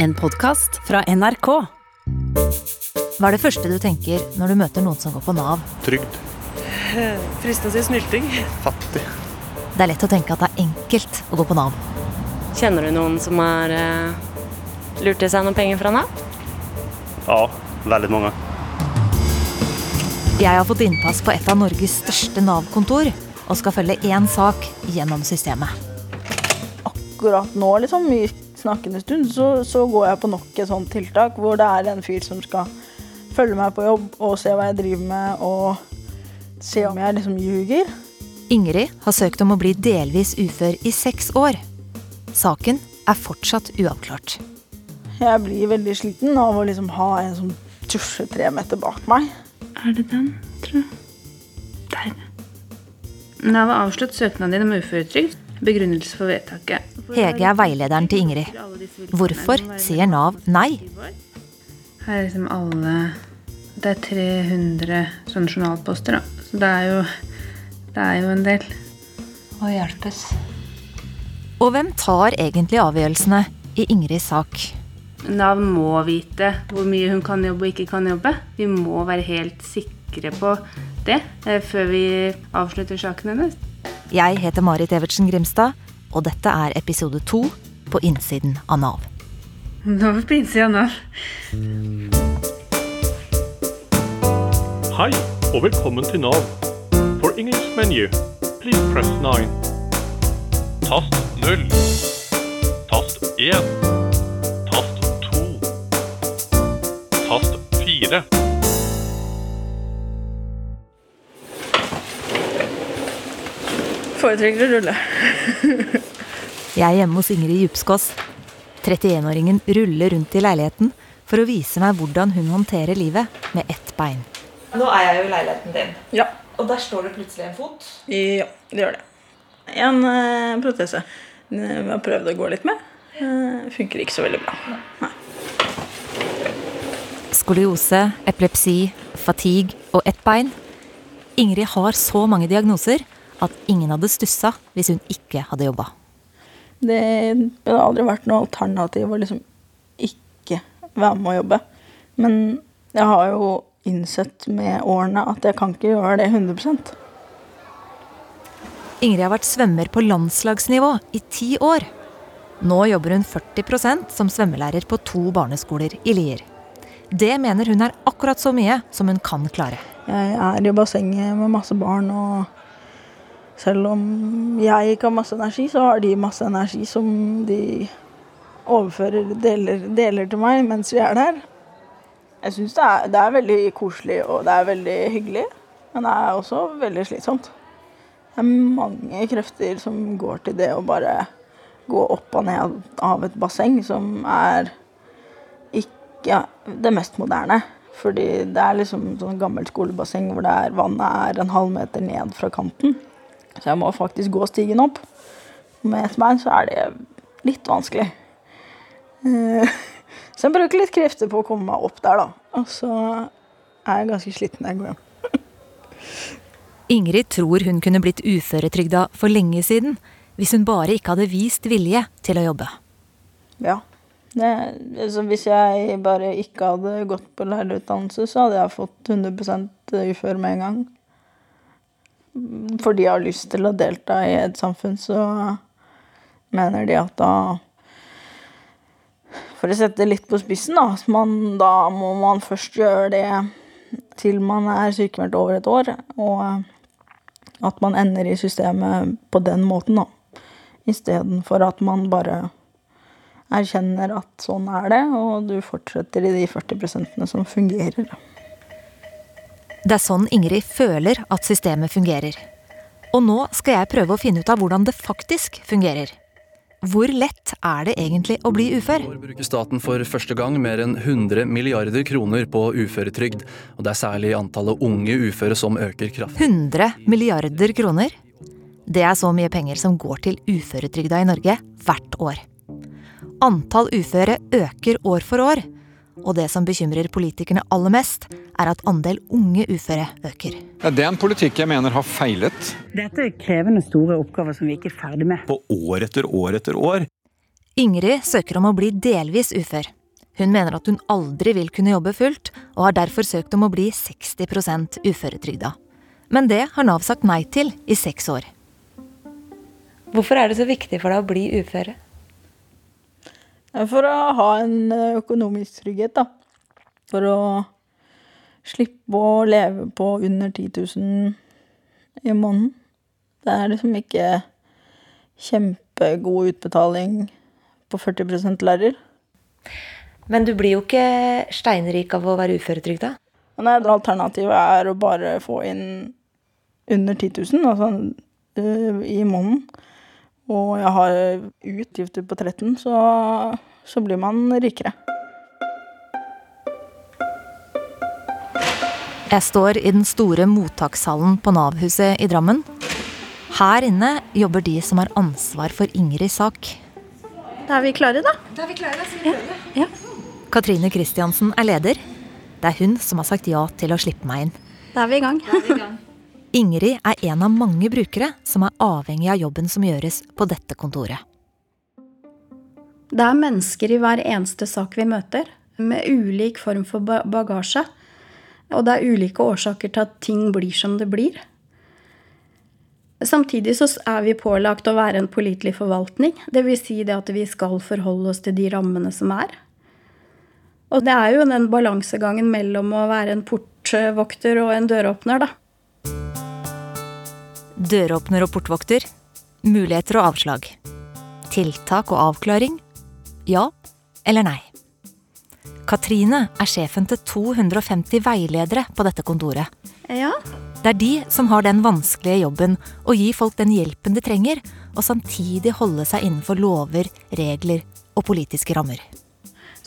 En podkast fra NRK. Hva er det første du tenker når du møter noen som går på Nav? Trygd. Fristende å si snylting. Fattig. Det er lett å tenke at det er enkelt å gå på Nav. Kjenner du noen som har uh, lurt til seg noen penger fra Nav? Ja, veldig mange. Jeg har fått innpass på et av Norges største Nav-kontor og skal følge én sak gjennom systemet. akkurat nå, liksom, i snakkende stund, så, så går jeg på nok et sånt tiltak hvor det er en fyr som skal følge meg på jobb og se hva jeg driver med, og se om jeg liksom ljuger. Ingrid har søkt om å bli delvis ufør i seks år. Saken er fortsatt uavklart. Jeg blir veldig sliten av å liksom ha en som tusjer tre meter bak meg. Er det den, tror jeg? Der. Nav har avslått søknaden din om uføretrygd. Begrunnelse for vedtaket. Hege er veilederen til Ingrid. Hvorfor sier Nav nei? Her er liksom alle Det er 300 sånne journalposter, da. Så det er jo Det er jo en del. Å hjelpes. Og hvem tar egentlig avgjørelsene i Ingrids sak? Nav må vite hvor mye hun kan jobbe og ikke kan jobbe. Vi må være helt sikre på det eh, før vi avslutter saken hennes. Jeg heter Marit Evertsen Grimstad, og dette er episode to på innsiden av Nav. Nå er vi på innsiden av Nav. Hei, og velkommen til Nav. For English menu, please press 9. Tast 0. Tast 1. Tast 2. Tast 4. Foretrekker å rulle. Jeg er hjemme hos Ingrid Djupskås. 31-åringen ruller rundt i leiligheten for å vise meg hvordan hun håndterer livet med ett bein. Nå er jeg jo i leiligheten din, Ja, og der står det plutselig en fot. ja det gjør det. En uh, protese. Jeg Vi har prøvd å gå litt med. Uh, funker ikke så veldig bra. Nei. Skoliose, epilepsi, fatigue og ett bein. Ingrid har så mange diagnoser at ingen hadde stussa hvis hun ikke hadde jobba. Det, har aldri vært noe alternativ å liksom ikke være med å jobbe. Men jeg har jo innsett med årene at jeg kan ikke gjøre det 100% Ingrid har vært svømmer på landslagsnivå i ti år. Nå jobber hun 40% som svømmelærer på to barneskoler i Lier. Det mener hun er akkurat så mye som hun kan klare. Jeg er i bassenget med masse barn, og selv om jeg ikke har masse energi, så har de masse energi som de overfører, deler, deler til meg mens vi er der. Jeg syns det, det er veldig koselig og det er veldig hyggelig, men det er også veldig slitsomt. Det er mange krefter som går til det å bare gå opp og ned av et basseng, som er ikke det mest moderne. Fordi det er liksom sånn gammelt skolebasseng hvor er, vannet er en halv meter ned fra kanten. Så jeg må faktisk gå stigen opp. Med ett bein så er det litt vanskelig. Eh, Så jeg bruker litt krefter på å komme meg opp der, da. Og så er jeg ganske sliten når jeg går hjem. Ingrid tror hun kunne blitt uføretrygda for lenge siden hvis hun bare ikke hadde vist vilje til å jobbe. Ja. Det, altså hvis jeg bare ikke hadde gått på lærerutdannelse, så hadde jeg fått 100% ufør med en gang. Fordi jeg har lyst til å delta i et samfunn, så mener de at da For å sette det litt på spissen, da, man, da må man først gjøre det til man er sykemeldt over et år. Og at man ender i systemet på den måten, da. Istedenfor at man bare erkjenner at sånn er det, og du fortsetter i de 40% som fungerer. Det er sånn Ingrid føler at systemet fungerer. Og nå skal jeg prøve å finne ut av hvordan det faktisk fungerer. Hvor lett er det egentlig å bli ufør? I år bruker staten for første gang mer enn 100 milliarder kroner på uføretrygd. Og det er særlig antallet unge uføre som øker kraftig. 100 milliarder kroner? Det er så mye penger som går til uføretrygda i Norge hvert år. Antall uføre øker år for år. Og det som bekymrer politikerne aller mest, er at andel unge uføre øker. Ja, det er en politikk jeg mener har feilet. Dette er krevende store oppgaver som vi ikke er ferdig med. På år etter år etter år. Ingrid søker om å bli delvis ufør. Hun mener at hun aldri vil kunne jobbe fullt, og har derfor søkt om å bli 60% uføretrygda. Men det har Nav sagt nei til i seks år. Hvorfor er det så viktig for deg å bli uføre? For å ha en økonomisk trygghet, da. For å slippe å leve på under 10 000 i måneden. Det er liksom ikke kjempegod utbetaling på 40% lærer. Men du blir jo ikke steinrik av å være uføretrygda? Nei, alternativet er å bare få inn under 10 000 altså, uh, i måneden. Og jeg har utgifter på 13 så, så blir man rikere. Jeg står i den store mottakshallen på Nav-huset i Drammen. Her inne jobber de som har ansvar for Ingrids sak. Da er vi klare, da. Da er vi klare, da. Så vi ja. Katrine Kristiansen er leder. Det er hun som har sagt ja til å slippe meg inn. Da er vi i gang. Da er vi i gang. Ingrid er en av mange brukere som er avhengig av jobben som gjøres på dette kontoret. Det er mennesker i hver eneste sak vi møter, med ulik form for bagasje. Og det er ulike årsaker til at ting blir som det blir. Samtidig så er vi pålagt å være en pålitelig forvaltning. Dvs. Si at vi skal forholde oss til de rammene som er. Og det er jo den balansegangen mellom å være en portvokter og en døråpner, da. Døråpner og portvokter. Muligheter og avslag. Tiltak og avklaring. Ja eller nei. Katrine er sjefen til 250 veiledere på dette kontoret. Ja. Det er de som har den vanskelige jobben å gi folk den hjelpen de trenger, og samtidig holde seg innenfor lover, regler og politiske rammer.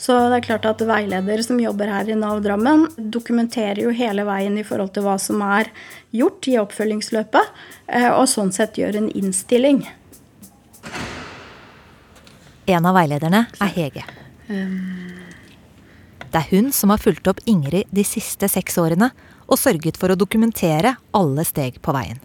Så det er klart at veileder som jobber her i Nav Drammen, dokumenterer jo hele veien i forhold til hva som er gjort i oppfølgingsløpet, eh, og sånn sett gjør en innstilling. En av veilederne er Hege. Det er hun som har fulgt opp Ingrid de siste seks årene og sørget for å dokumentere alle steg på veien.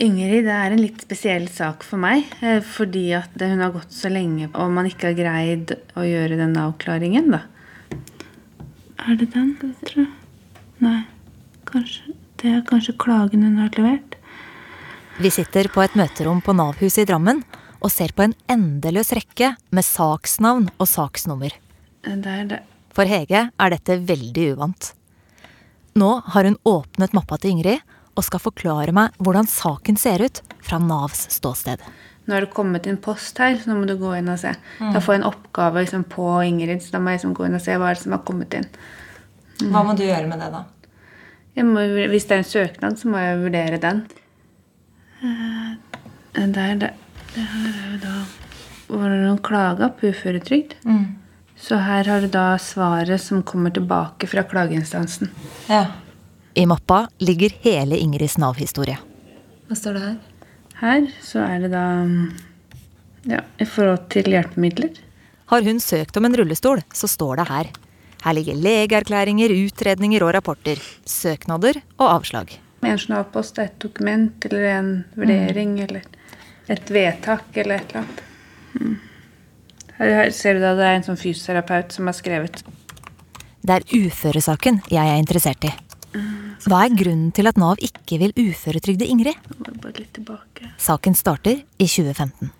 Ingrid det er en litt spesiell sak for meg, eh, fordi at hun har gått så lenge og man ikke har greid å gjøre den avklaringen, da. Er det den, tror jeg? Nei. Kanskje Det er kanskje klagen hun har levert. Vi sitter på et møterom på Nav-huset i Drammen og ser på en endeløs rekke med saksnavn og saksnummer. Det er det. For Hege er dette veldig uvant. Nå har hun åpnet mappa til Ingrid og skal forklare meg hvordan saken ser ut fra Navs ståsted. Nå har det kommet inn post her, så nå må du gå inn og se. Mm. Da får jeg en oppgave liksom, på Ingrid, så da må jeg liksom, gå inn og se hva er det som har kommet inn. Mm. Hva må du gjøre med det, da? Må, hvis det er en søknad, så må jeg vurdere den. Uh, der, det, det her er jo da Var det noen klager på uføretrygd? Mm. Så her har du da svaret som kommer tilbake fra klageinstansen. Ja. I mappa ligger hele Ingrids Nav-historie. Hva står det her? Her så er det da ja, i forhold til hjelpemidler. Har hun søkt om en rullestol, så står det her. Her ligger legeerklæringer, utredninger og rapporter. Søknader og avslag. En journalpost er et dokument eller en vurdering mm. eller et vedtak eller et eller annet. Mm. Her ser du da det er en sånn fysioterapeut som har skrevet. Det er uføresaken jeg er interessert i. Hva er grunnen til at Nav ikke vil uføretrygde Ingrid? Saken starter i 2015.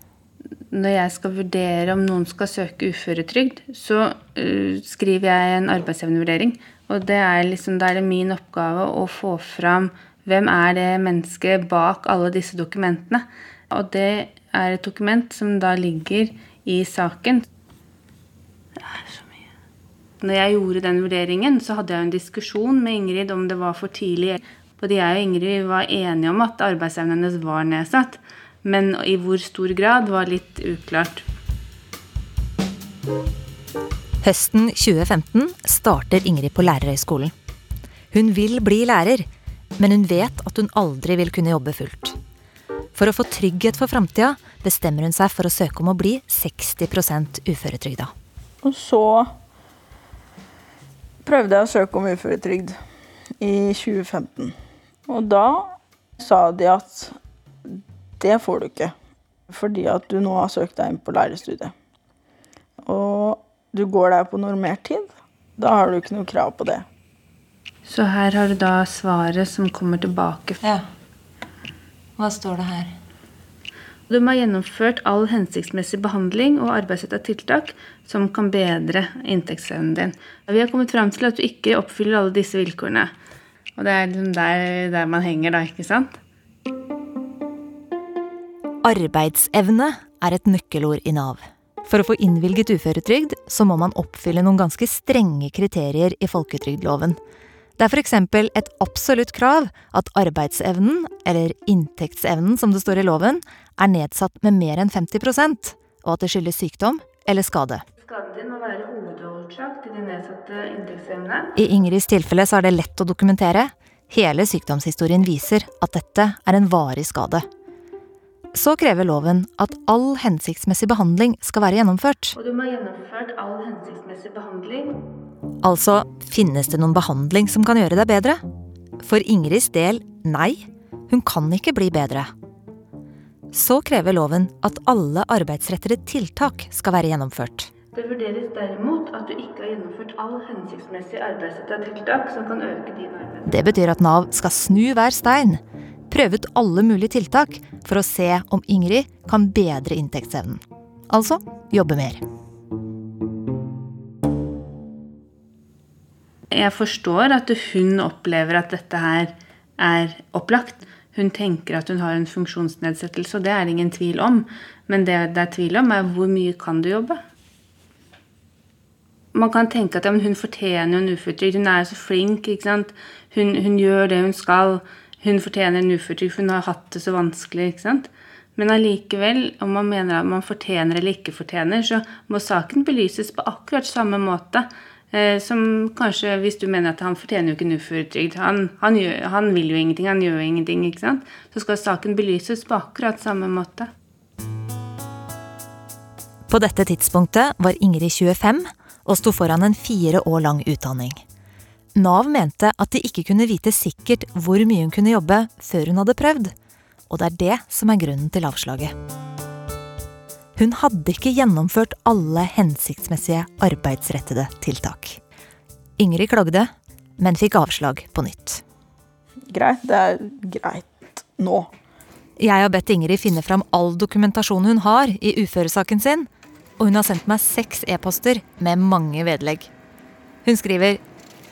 Når jeg skal vurdere om noen skal søke uføretrygd, så uh, skriver jeg en arbeidsevnevurdering. Og det er liksom, da er det min oppgave å få fram hvem er det mennesket bak alle disse dokumentene. Og det er et dokument som da ligger i saken. Det er så. Når jeg gjorde den vurderingen, så hadde jeg en diskusjon med Ingrid om det var for tidlig. Både jeg og Ingrid var enige om at arbeidsevnen hennes var nedsatt. Men i hvor stor grad var litt uklart. Høsten 2015 starter Ingrid på lærerhøgskolen. Hun vil bli lærer, men hun vet at hun aldri vil kunne jobbe fullt. For å få trygghet for framtida bestemmer hun seg for å søke om å bli 60% uføretrygda. Og så prøvde jeg å søke om uføretrygd i 2015. Og da sa de at det får du ikke, fordi at du nå har søkt deg inn på lærerstudiet. og du går der på normert tid, da har du ikke noe krav på det. Så her har du da svaret som kommer tilbake. Ja. Hva står det her? De har gjennomført all hensiktsmessig behandling og arbeidsretta tiltak som kan bedre inntektsevnen din. Vi har kommet fram til at du ikke oppfyller alle disse vilkårene. Og det er liksom der, der man henger, da, ikke sant? Arbeidsevne er et nøkkelord i Nav. For å få innvilget uføretrygd, så må man oppfylle noen ganske strenge kriterier i folketrygdloven. Det er f.eks. et absolutt krav at arbeidsevnen, eller inntektsevnen som det står i loven, er nedsatt med mer enn 50% og at det skyldes sykdom eller skade. Skaden må være hovedårsak til den nedsatte inntektsevne. I Ingrids tilfelle så er det lett å dokumentere. Hele sykdomshistorien viser at dette er en varig skade. Så krever loven at all hensiktsmessig behandling skal være gjennomført. Og du må ha gjennomført all hensiktsmessig behandling. Altså, finnes det noen behandling som kan gjøre deg bedre? For Ingrids del nei. Hun kan ikke bli bedre. Så krever loven at alle arbeidsrettede tiltak skal være gjennomført. Det vurderes derimot at du ikke har gjennomført all hensiktsmessig arbeidsretta tiltak som kan øke din arbeid. Det betyr at Nav skal snu hver stein, prøve ut alle mulige tiltak for å se om Ingrid kan bedre inntektsevnen. Altså jobbe mer. Jeg forstår at hun opplever at dette her er opplagt. Hun tenker at hun har en funksjonsnedsettelse, og det er det ingen tvil om. Men det det er tvil om, er hvor mye kan du jobbe? Man kan tenke at ja, hun fortjener en uføretrygd. Hun er så flink. Hun, hun gjør det hun skal. Hun fortjener en uføretrygd, for hun har hatt det så vanskelig. ikke sant? Men allikevel, om man mener at man fortjener eller ikke fortjener, så må saken belyses på akkurat samme måte. Eh, som kanskje hvis du mener at han fortjener jo ikke en uføretrygd. Han, han, han, vil jo ingenting, han gjør jo ingenting. ikke sant? Så skal saken belyses på akkurat samme måte. På dette tidspunktet var Ingrid 25 og sto foran en fire år lang utdanning. Nav mente at de ikke kunne vite sikkert hvor mye hun kunne jobbe før hun hadde prøvd, og det er det som er grunnen til avslaget. Hun hadde ikke gjennomført alle hensiktsmessige arbeidsrettede tiltak. Ingrid klagde, men fikk avslag på nytt. Greit, det er greit nå. Jeg har bedt Ingrid finne fram all dokumentasjon hun har i uføresaken sin, og hun har sendt meg seks e-poster med mange vedlegg. Hun skriver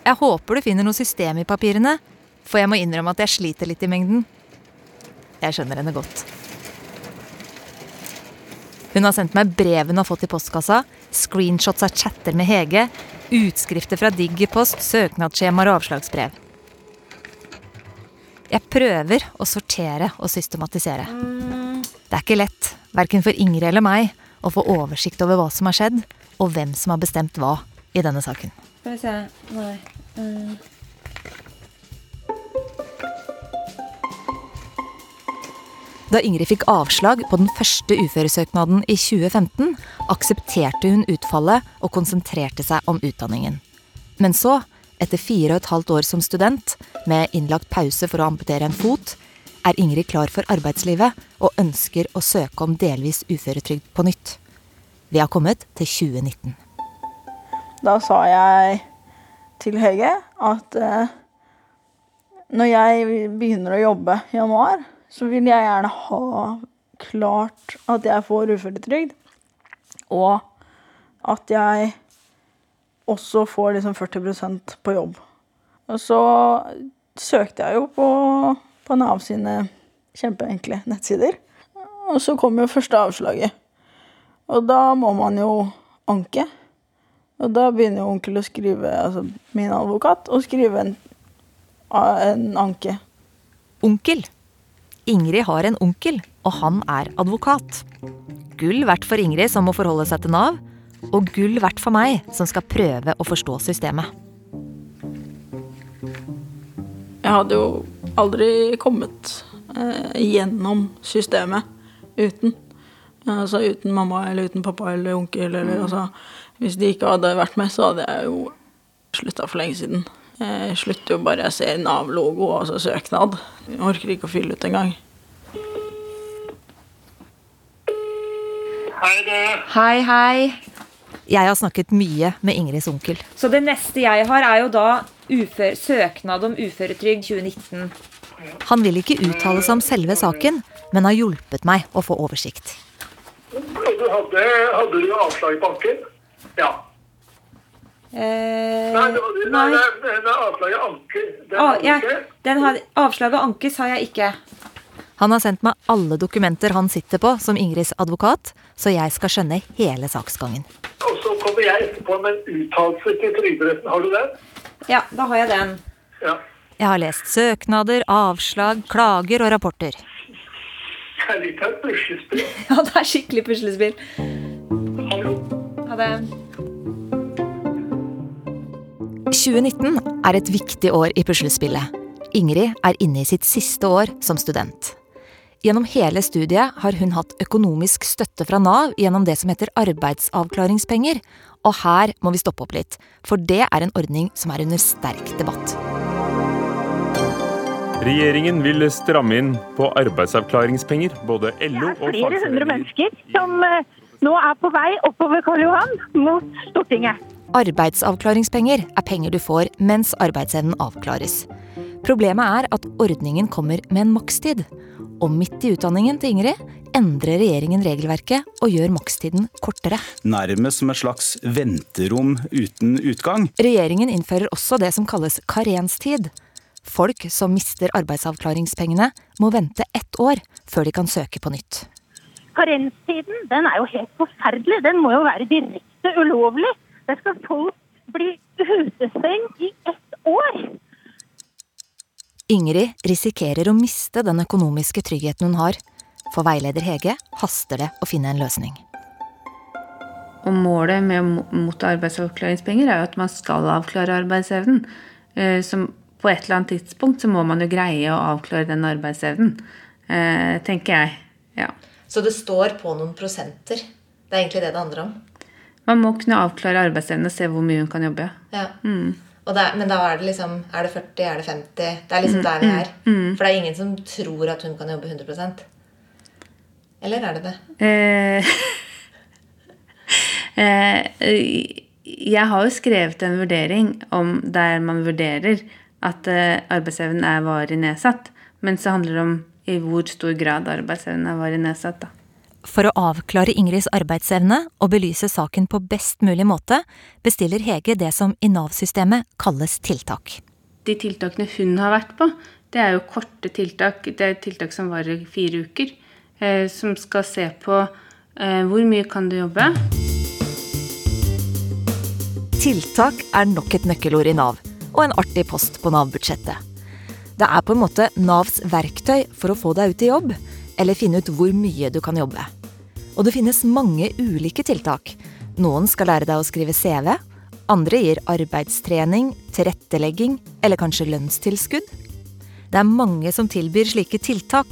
Jeg håper du finner noe system i papirene, for jeg må innrømme at jeg sliter litt i mengden. Jeg skjønner henne godt. Hun har sendt meg brev hun har fått i postkassa, screenshots av chatter med Hege, utskrifter fra Digipost, søknadsskjemaer og avslagsbrev. Jeg prøver å sortere og systematisere. Det er ikke lett, verken for Ingrid eller meg, å få oversikt over hva som har skjedd, og hvem som har bestemt hva i denne saken. Skal vi se Nei. Mm. Da Ingrid fikk avslag på den første uføresøknaden i 2015, aksepterte hun utfallet og konsentrerte seg om utdanningen. Men så, etter fire og et halvt år som student, med innlagt pause for å amputere en fot, er Ingrid klar for arbeidslivet og ønsker å søke om delvis uføretrygd på nytt. Vi har kommet til 2019. Da sa jeg til Hege at eh, når jeg begynner å jobbe i januar, så vil jeg gjerne ha klart at jeg får uføretrygd, og at jeg også får liksom 40% på jobb. Og så søkte jeg jo på, på Nav sine kjempeenkle nettsider. Og så kom jo første avslaget. Og da må man jo anke. Og da begynner jo onkel å skrive, altså min advokat, å skrive en, en anke. Onkel? Ingrid har en onkel, og han er advokat. Gull verdt for Ingrid som må forholde seg til Nav, og gull verdt for meg som skal prøve å forstå systemet. Jeg hadde jo aldri kommet eh, gjennom systemet uten. Altså uten mamma eller uten pappa eller onkel eller altså Hvis de ikke hadde vært med, så hadde jeg jo slutta for lenge siden. Jeg slutter jo bare jeg ser Nav-logo, altså søknad. Jeg orker ikke å fylle ut engang. Hei, du. Hei, hei. Jeg har snakket mye med Ingrids onkel. Så det neste jeg har, er jo da ufør, søknad om uføretrygd 2019. Han vil ikke uttale seg om selve saken, men har hjulpet meg å få oversikt. Du hadde, hadde du avslag i banken? Ja. Eh, Nei, det var, nei. nei. det det er avslag i anker. Det hadde du jeg, den har, avslaget anke har jeg ikke. Han har sendt meg alle dokumenter han sitter på som Ingrids advokat, så jeg skal skjønne hele saksgangen. Og så kommer jeg etterpå med en uttalelse til Trygderetten. Har du den? Ja, da har jeg den. Ja. Jeg har lest søknader, avslag, klager og rapporter. Det er litt av et puslespill. Ja, det er skikkelig puslespill. Ha det. 2019 er et viktig år i puslespillet. Ingrid er inne i sitt siste år som student. Gjennom hele studiet har hun hatt økonomisk støtte fra Nav gjennom det som heter arbeidsavklaringspenger. Og her må vi stoppe opp litt, for det er en ordning som er under sterk debatt. Regjeringen vil stramme inn på arbeidsavklaringspenger. Både LO og Det er flere hundre mennesker som eh, nå er på vei oppover Karl Johan mot Stortinget. Arbeidsavklaringspenger er penger du får mens arbeidsevnen avklares. Problemet er at ordningen kommer med en makstid. Og midt i utdanningen til Ingrid endrer regjeringen regelverket og gjør makstiden kortere. Nærmest som et slags venterom uten utgang. Regjeringen innfører også det som kalles karenstid. Folk som mister arbeidsavklaringspengene, må vente ett år før de kan søke på nytt. Karenstiden den er jo helt forferdelig. Den må jo være direkte ulovlig. Der skal folk bli utestengt i ett år. Ingrid risikerer å miste den økonomiske tryggheten hun har. For veileder Hege haster det å finne en løsning. Og målet med å motta arbeidsavklaringspenger er jo at man skal avklare arbeidsevnen. Så Som på et eller annet tidspunkt så må man jo greie å avklare den arbeidsevnen, eh, tenker jeg. Ja. Så det står på noen prosenter. Det er egentlig det det handler om. Man må kunne avklare arbeidsevnen og se hvor mye hun kan jobbe. Ja. Mm. Det men da er det liksom Er det 40, er det 50? Det er liksom Mm, der vi mm, er. mm. For det er ingen som tror at hun kan jobbe 100% Eller er det det? Eh, eh, jeg har jo skrevet en vurdering om der man vurderer at eh, arbeidsevnen er varig nedsatt. Men så handler det om i hvor stor grad arbeidsevnen er varig nedsatt. da. For å avklare Ingrids arbeidsevne og belyse saken på best mulig måte, bestiller Hege det som i Nav-systemet kalles tiltak. De tiltakene hun har vært på, det er jo korte tiltak. Det er tiltak som varer fire uker. Eh, som skal se på eh, hvor mye kan du jobbe. Tiltak er nok et nøkkelord i Nav, og en artig post på Nav-budsjettet. Det er på en måte Navs verktøy for å få deg ut i jobb, eller finne ut hvor mye du kan jobbe. Og det finnes mange ulike tiltak. Noen skal lære deg å skrive CV, andre gir arbeidstrening, tilrettelegging eller kanskje lønnstilskudd. Det er mange som tilbyr slike tiltak,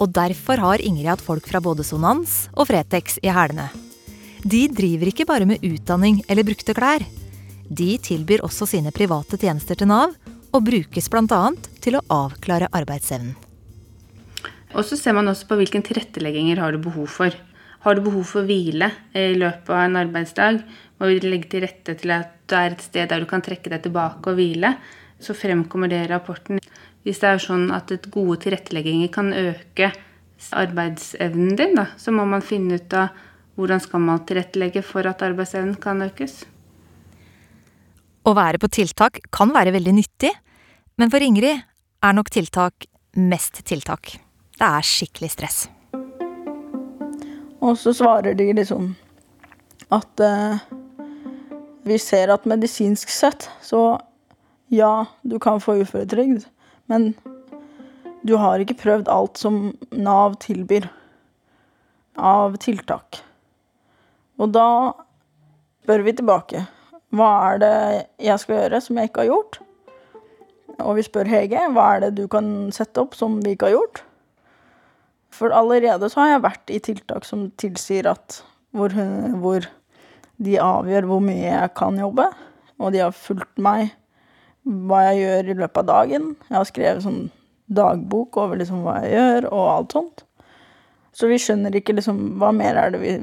og derfor har Ingrid hatt folk fra både Sonans og Fretex i hælene. De driver ikke bare med utdanning eller brukte klær. De tilbyr også sine private tjenester til Nav, og brukes bl.a. til å avklare arbeidsevnen. Og så ser man også på hvilken tilrettelegginger har du behov for. Har du behov for hvile i løpet av en arbeidsdag, må vi legge til rette til at du er et sted der du kan trekke deg tilbake og hvile. Så fremkommer det i rapporten. Hvis det er sånn at gode tilrettelegginger kan øke arbeidsevnen din, da, så må man finne ut av hvordan skal man tilrettelegge for at arbeidsevnen kan økes. Å være på tiltak kan være veldig nyttig, men for Ingrid er nok tiltak mest tiltak. Det er skikkelig stress. Og så svarer de liksom at uh, vi ser at medisinsk sett så ja, du kan få uføretrygd, men du har ikke prøvd alt som Nav tilbyr av tiltak. Og da spør vi tilbake. Hva er det jeg skal gjøre som jeg ikke har gjort? Og vi spør Hege hva er det du kan sette opp som vi ikke har gjort? For allerede så har jeg vært i tiltak som tilsier at hvor, hvor de avgjør hvor mye jeg kan jobbe. Og de har fulgt meg hva jeg gjør i løpet av dagen. Jeg har skrevet sånn dagbok over liksom hva jeg gjør, og alt sånt. Så vi skjønner ikke liksom hva mer er det vi,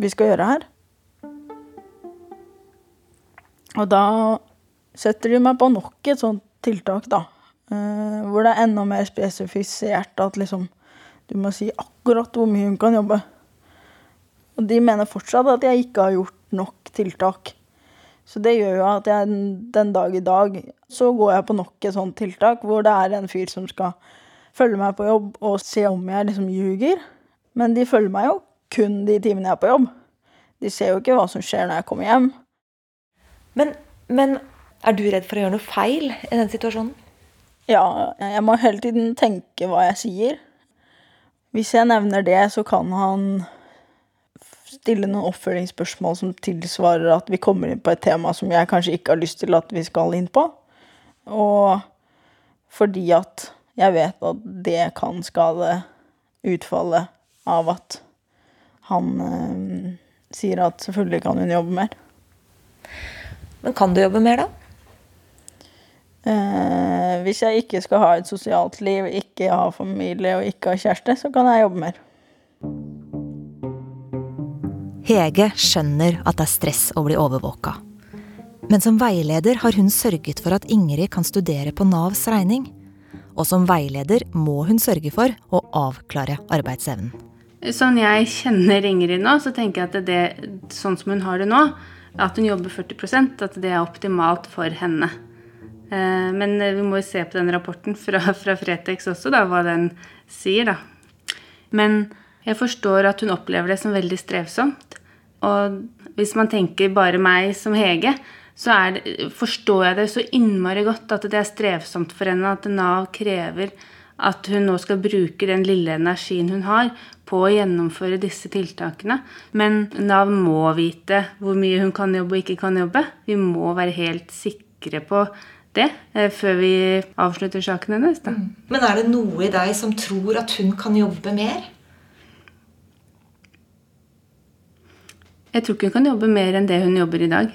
vi skal gjøre her. Og da setter de meg på nok et sånt tiltak, da. Eh, hvor det er enda mer spesifisert at liksom du må si akkurat hvor mye hun kan jobbe. Og de mener fortsatt at jeg ikke har gjort nok tiltak. Så det gjør jo at jeg den dag i dag så går jeg på nok et sånt tiltak hvor det er en fyr som skal følge meg på jobb og se om jeg liksom ljuger. Men de følger meg jo kun de timene jeg er på jobb. De ser jo ikke hva som skjer når jeg kommer hjem. Men, men er du redd for å gjøre noe feil i den situasjonen? Ja, jeg må hele tiden tenke hva jeg sier. Hvis jeg nevner det, så kan han stille noen oppfølgingsspørsmål som tilsvarer at vi kommer inn på et tema som jeg kanskje ikke har lyst til at vi skal inn på. Og fordi at jeg vet at det kan skade utfallet av at han øh, sier at selvfølgelig kan hun jobbe mer. Men kan du jobbe mer, da? Eh, hvis jeg ikke skal ha et sosialt liv, ikke ha familie og ikke ha kjæreste, så kan jeg jobbe mer. Hege skjønner at det er stress å bli overvåka. Men som veileder har hun sørget for at Ingrid kan studere på Navs regning. Og som veileder må hun sørge for å avklare arbeidsevnen. Sånn jeg kjenner Ingrid nå, så tenker jeg at det, sånn som hun har det nå, at hun jobber 40% at det er optimalt for henne. Eh, men vi må jo se på den rapporten fra, fra Fretex også, da, hva den sier, da. Men jeg forstår at hun opplever det som veldig strevsomt. Og hvis man tenker bare meg som Hege, så det, forstår jeg det så innmari godt at det er strevsomt for henne at Nav krever at hun nå skal bruke den lille energien hun har på å gjennomføre disse tiltakene. Men Nav må vite hvor mye hun kan jobbe og ikke kan jobbe. Vi må være helt sikre på det eh, før vi avslutter saken hennes. Da. Mm. Men er det noe i deg som tror at hun kan jobbe mer? Jeg tror ikke hun kan jobbe mer enn det hun jobber i dag.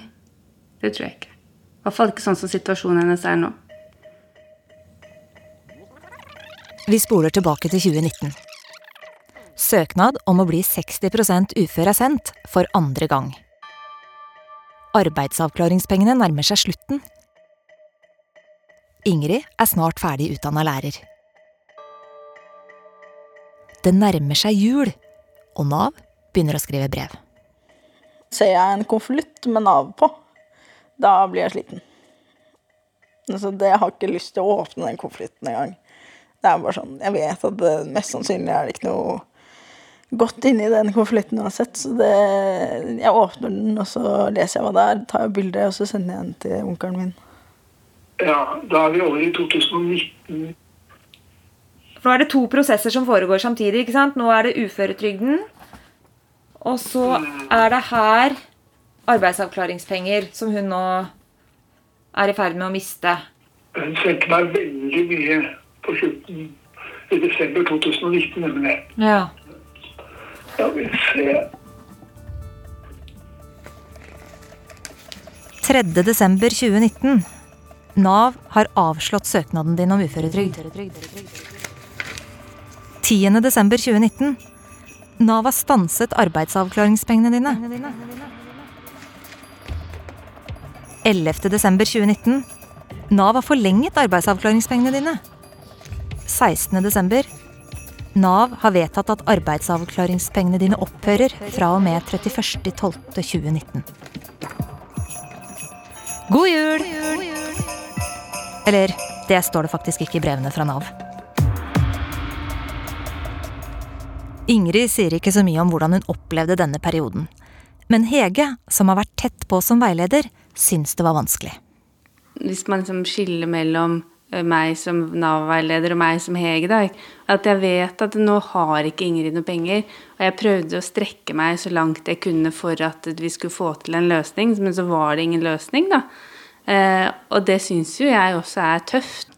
Det tror jeg ikke. I hvert fall ikke sånn som situasjonen hennes er nå. Vi spoler tilbake til 2019. Søknad om å bli 60 ufør er sendt for andre gang. Arbeidsavklaringspengene nærmer seg slutten. Ingrid er snart ferdig utdanna lærer. Det nærmer seg jul, og Nav begynner å skrive brev. Ser jeg en konvolutt med Nav på, da blir jeg sliten. Altså, det, jeg ikke lyst til å åpne den konvolutten engang. Det er bare sånn, Jeg vet at det, mest sannsynlig er det ikke noe godt inni den konvolutten uansett. Så det, jeg åpner den, og så leser jeg hva det er, tar jeg bilde, og så sender jeg den til onkelen min. Ja, da er vi over i 2019. For nå er det to prosesser som foregår samtidig. ikke sant? Nå er det uføretrygden. Og så er det her arbeidsavklaringspenger som hun nå er i ferd med å miste. Hun sendte meg veldig mye på slutten i desember 2019, nemlig. Ja. Ja, vi ser 3. desember 2019. Nav har avslått søknaden din om uføretrygd. 10. desember 2019. Nav har stanset arbeidsavklaringspengene dine. 11. desember 2019. Nav har forlenget arbeidsavklaringspengene dine. 16. desember. Nav har vedtatt at arbeidsavklaringspengene dine opphører fra og med 31.12.2019. God jul! God jul! Eller det står det faktisk ikke i brevene fra Nav. Ingrid sier ikke så mye om hvordan hun opplevde denne perioden. Men Hege, som har vært tett på som veileder, syns det var vanskelig. Hvis man liksom skiller mellom Eh, meg som Nav-veileder og meg som Hege. Da. At jeg vet at nå har ikke Ingrid noe penger. Og jeg prøvde å strekke meg så langt jeg kunne for at vi skulle få til en løsning, men så var det ingen løsning, da. Eh, og det syns jo jeg også er tøft.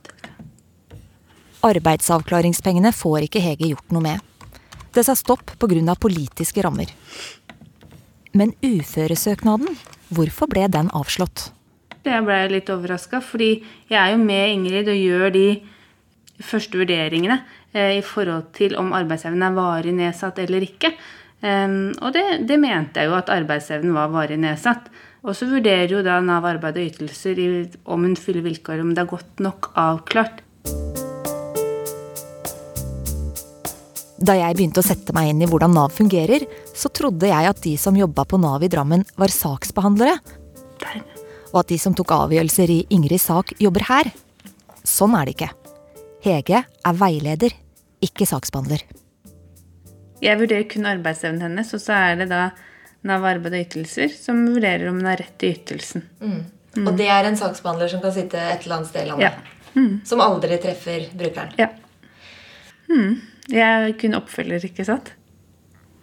Arbeidsavklaringspengene får ikke Hege gjort noe med. Det sa stopp pga. politiske rammer. Men uføresøknaden, hvorfor ble den avslått? Jeg ble litt overraska, fordi jeg er jo med Ingrid og gjør de første vurderingene eh, i forhold til om arbeidsevnen er varig nedsatt eller ikke. Um, og det, det, mente jeg jo at arbeidsevnen var varig nedsatt. Og så vurderer jo da Nav arbeid og ytelser i, om hun fyller vilkår, om det er godt nok avklart. Da jeg begynte å sette meg inn i hvordan Nav fungerer, så trodde jeg at de som jobba på Nav i Drammen, var saksbehandlere. Og at de som tok avgjørelser i Ingrids sak, jobber her. Sånn er det ikke. Hege er veileder, ikke saksbehandler. Jeg vurderer kun arbeidsevnen hennes, og så er det da Nav arbeid og ytelser som vurderer om hun har rett til ytelsen. Mm. Og det er en saksbehandler som kan sitte et eller annet sted i landet? Ja. Mm. Som aldri treffer brukeren? Ja. Mm. Jeg er kun oppfølger, ikke sant?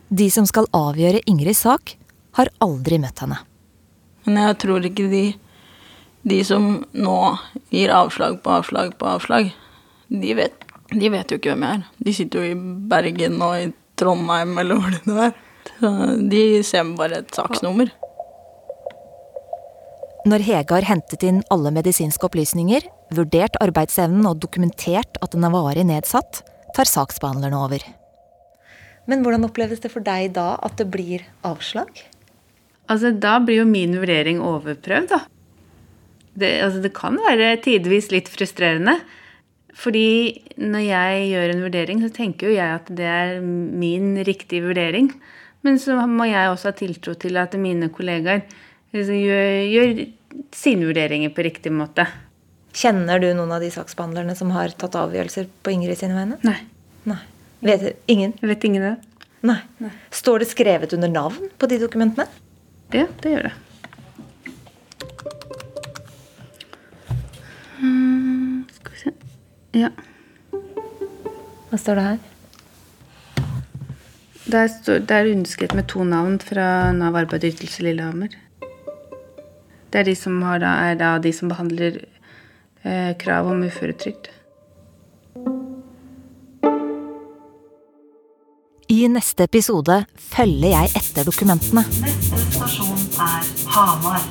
De som skal avgjøre Ingrids sak, har aldri møtt henne. Men jeg tror ikke de, de som nå gir avslag på avslag på avslag, de vet, de vet jo ikke hvem jeg er. De sitter jo i Bergen og i Trondheim eller hvor det er. De ser bare et saksnummer. Når Hege har hentet inn alle medisinske opplysninger, vurdert arbeidsevnen og dokumentert at den er varig nedsatt, tar saksbehandlerne over. Men hvordan oppleves det for deg da at det blir avslag? Altså, Da blir jo min vurdering overprøvd, da. Det, altså, det kan være tidvis litt frustrerende. Fordi når jeg gjør en vurdering, så tenker jo jeg at det er min riktige vurdering. Men så må jeg også ha tiltro til at mine kollegaer gjør, gjør sine vurderinger på riktig måte. Kjenner du noen av de saksbehandlerne som har tatt avgjørelser på Ingrid sine vegne? Nei. Nei. Vet ingen? Vet ingen det. Nei. Nei. Står det skrevet under navn på de dokumentene? Ja, det gjør det. Mm, skal vi se Ja. Hva står det her? Der står, det er underskrevet med to navn fra Nav arbeid og ytelse Lillehammer. Det er de som, har da, er da de som behandler eh, krav om uføretrygd. I neste episode følger jeg etter dokumentene. Neste stasjon er Hamar.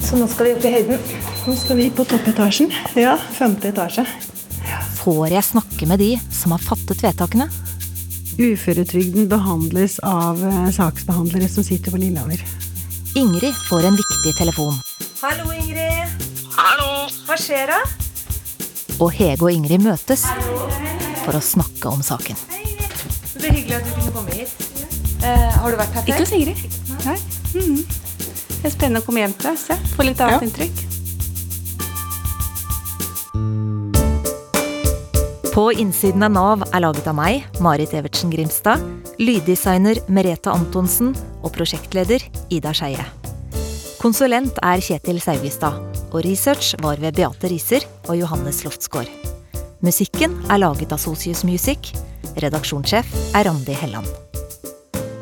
Så nå skal vi opp i høyden. Nå skal vi på toppetasjen. Ja, femte etasje. Får jeg snakke med de som har fattet vedtakene? Uføretrygden behandles av eh, saksbehandlere som sitter på Lillehammer. Ingrid får en viktig telefon. Hallo, Ingrid. Hallo. Hva skjer da? Og Hege og Ingrid møtes for å snakke om saken. Det er hyggelig at du kunne komme hit. Uh, har du vært her før? Ikke hos Ingrid. Nei. Mm. Det er spennende å komme hjem til deg. Se. Få litt annet Ja. inntrykk. På innsiden av Nav er laget av meg, Marit Evertsen Grimstad, lyddesigner Merete Antonsen og prosjektleder Ida Skeie. Konsulent er Kjetil Saugestad, og research var ved Beate Riser og Johannes Loftsgaard. Musikken er laget av Socius Music. Redaksjonssjef er Randi Helland.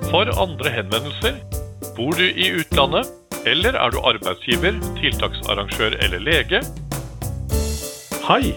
For andre henvendelser, bor du i utlandet, eller er du arbeidsgiver, tiltaksarrangør eller lege? Hei!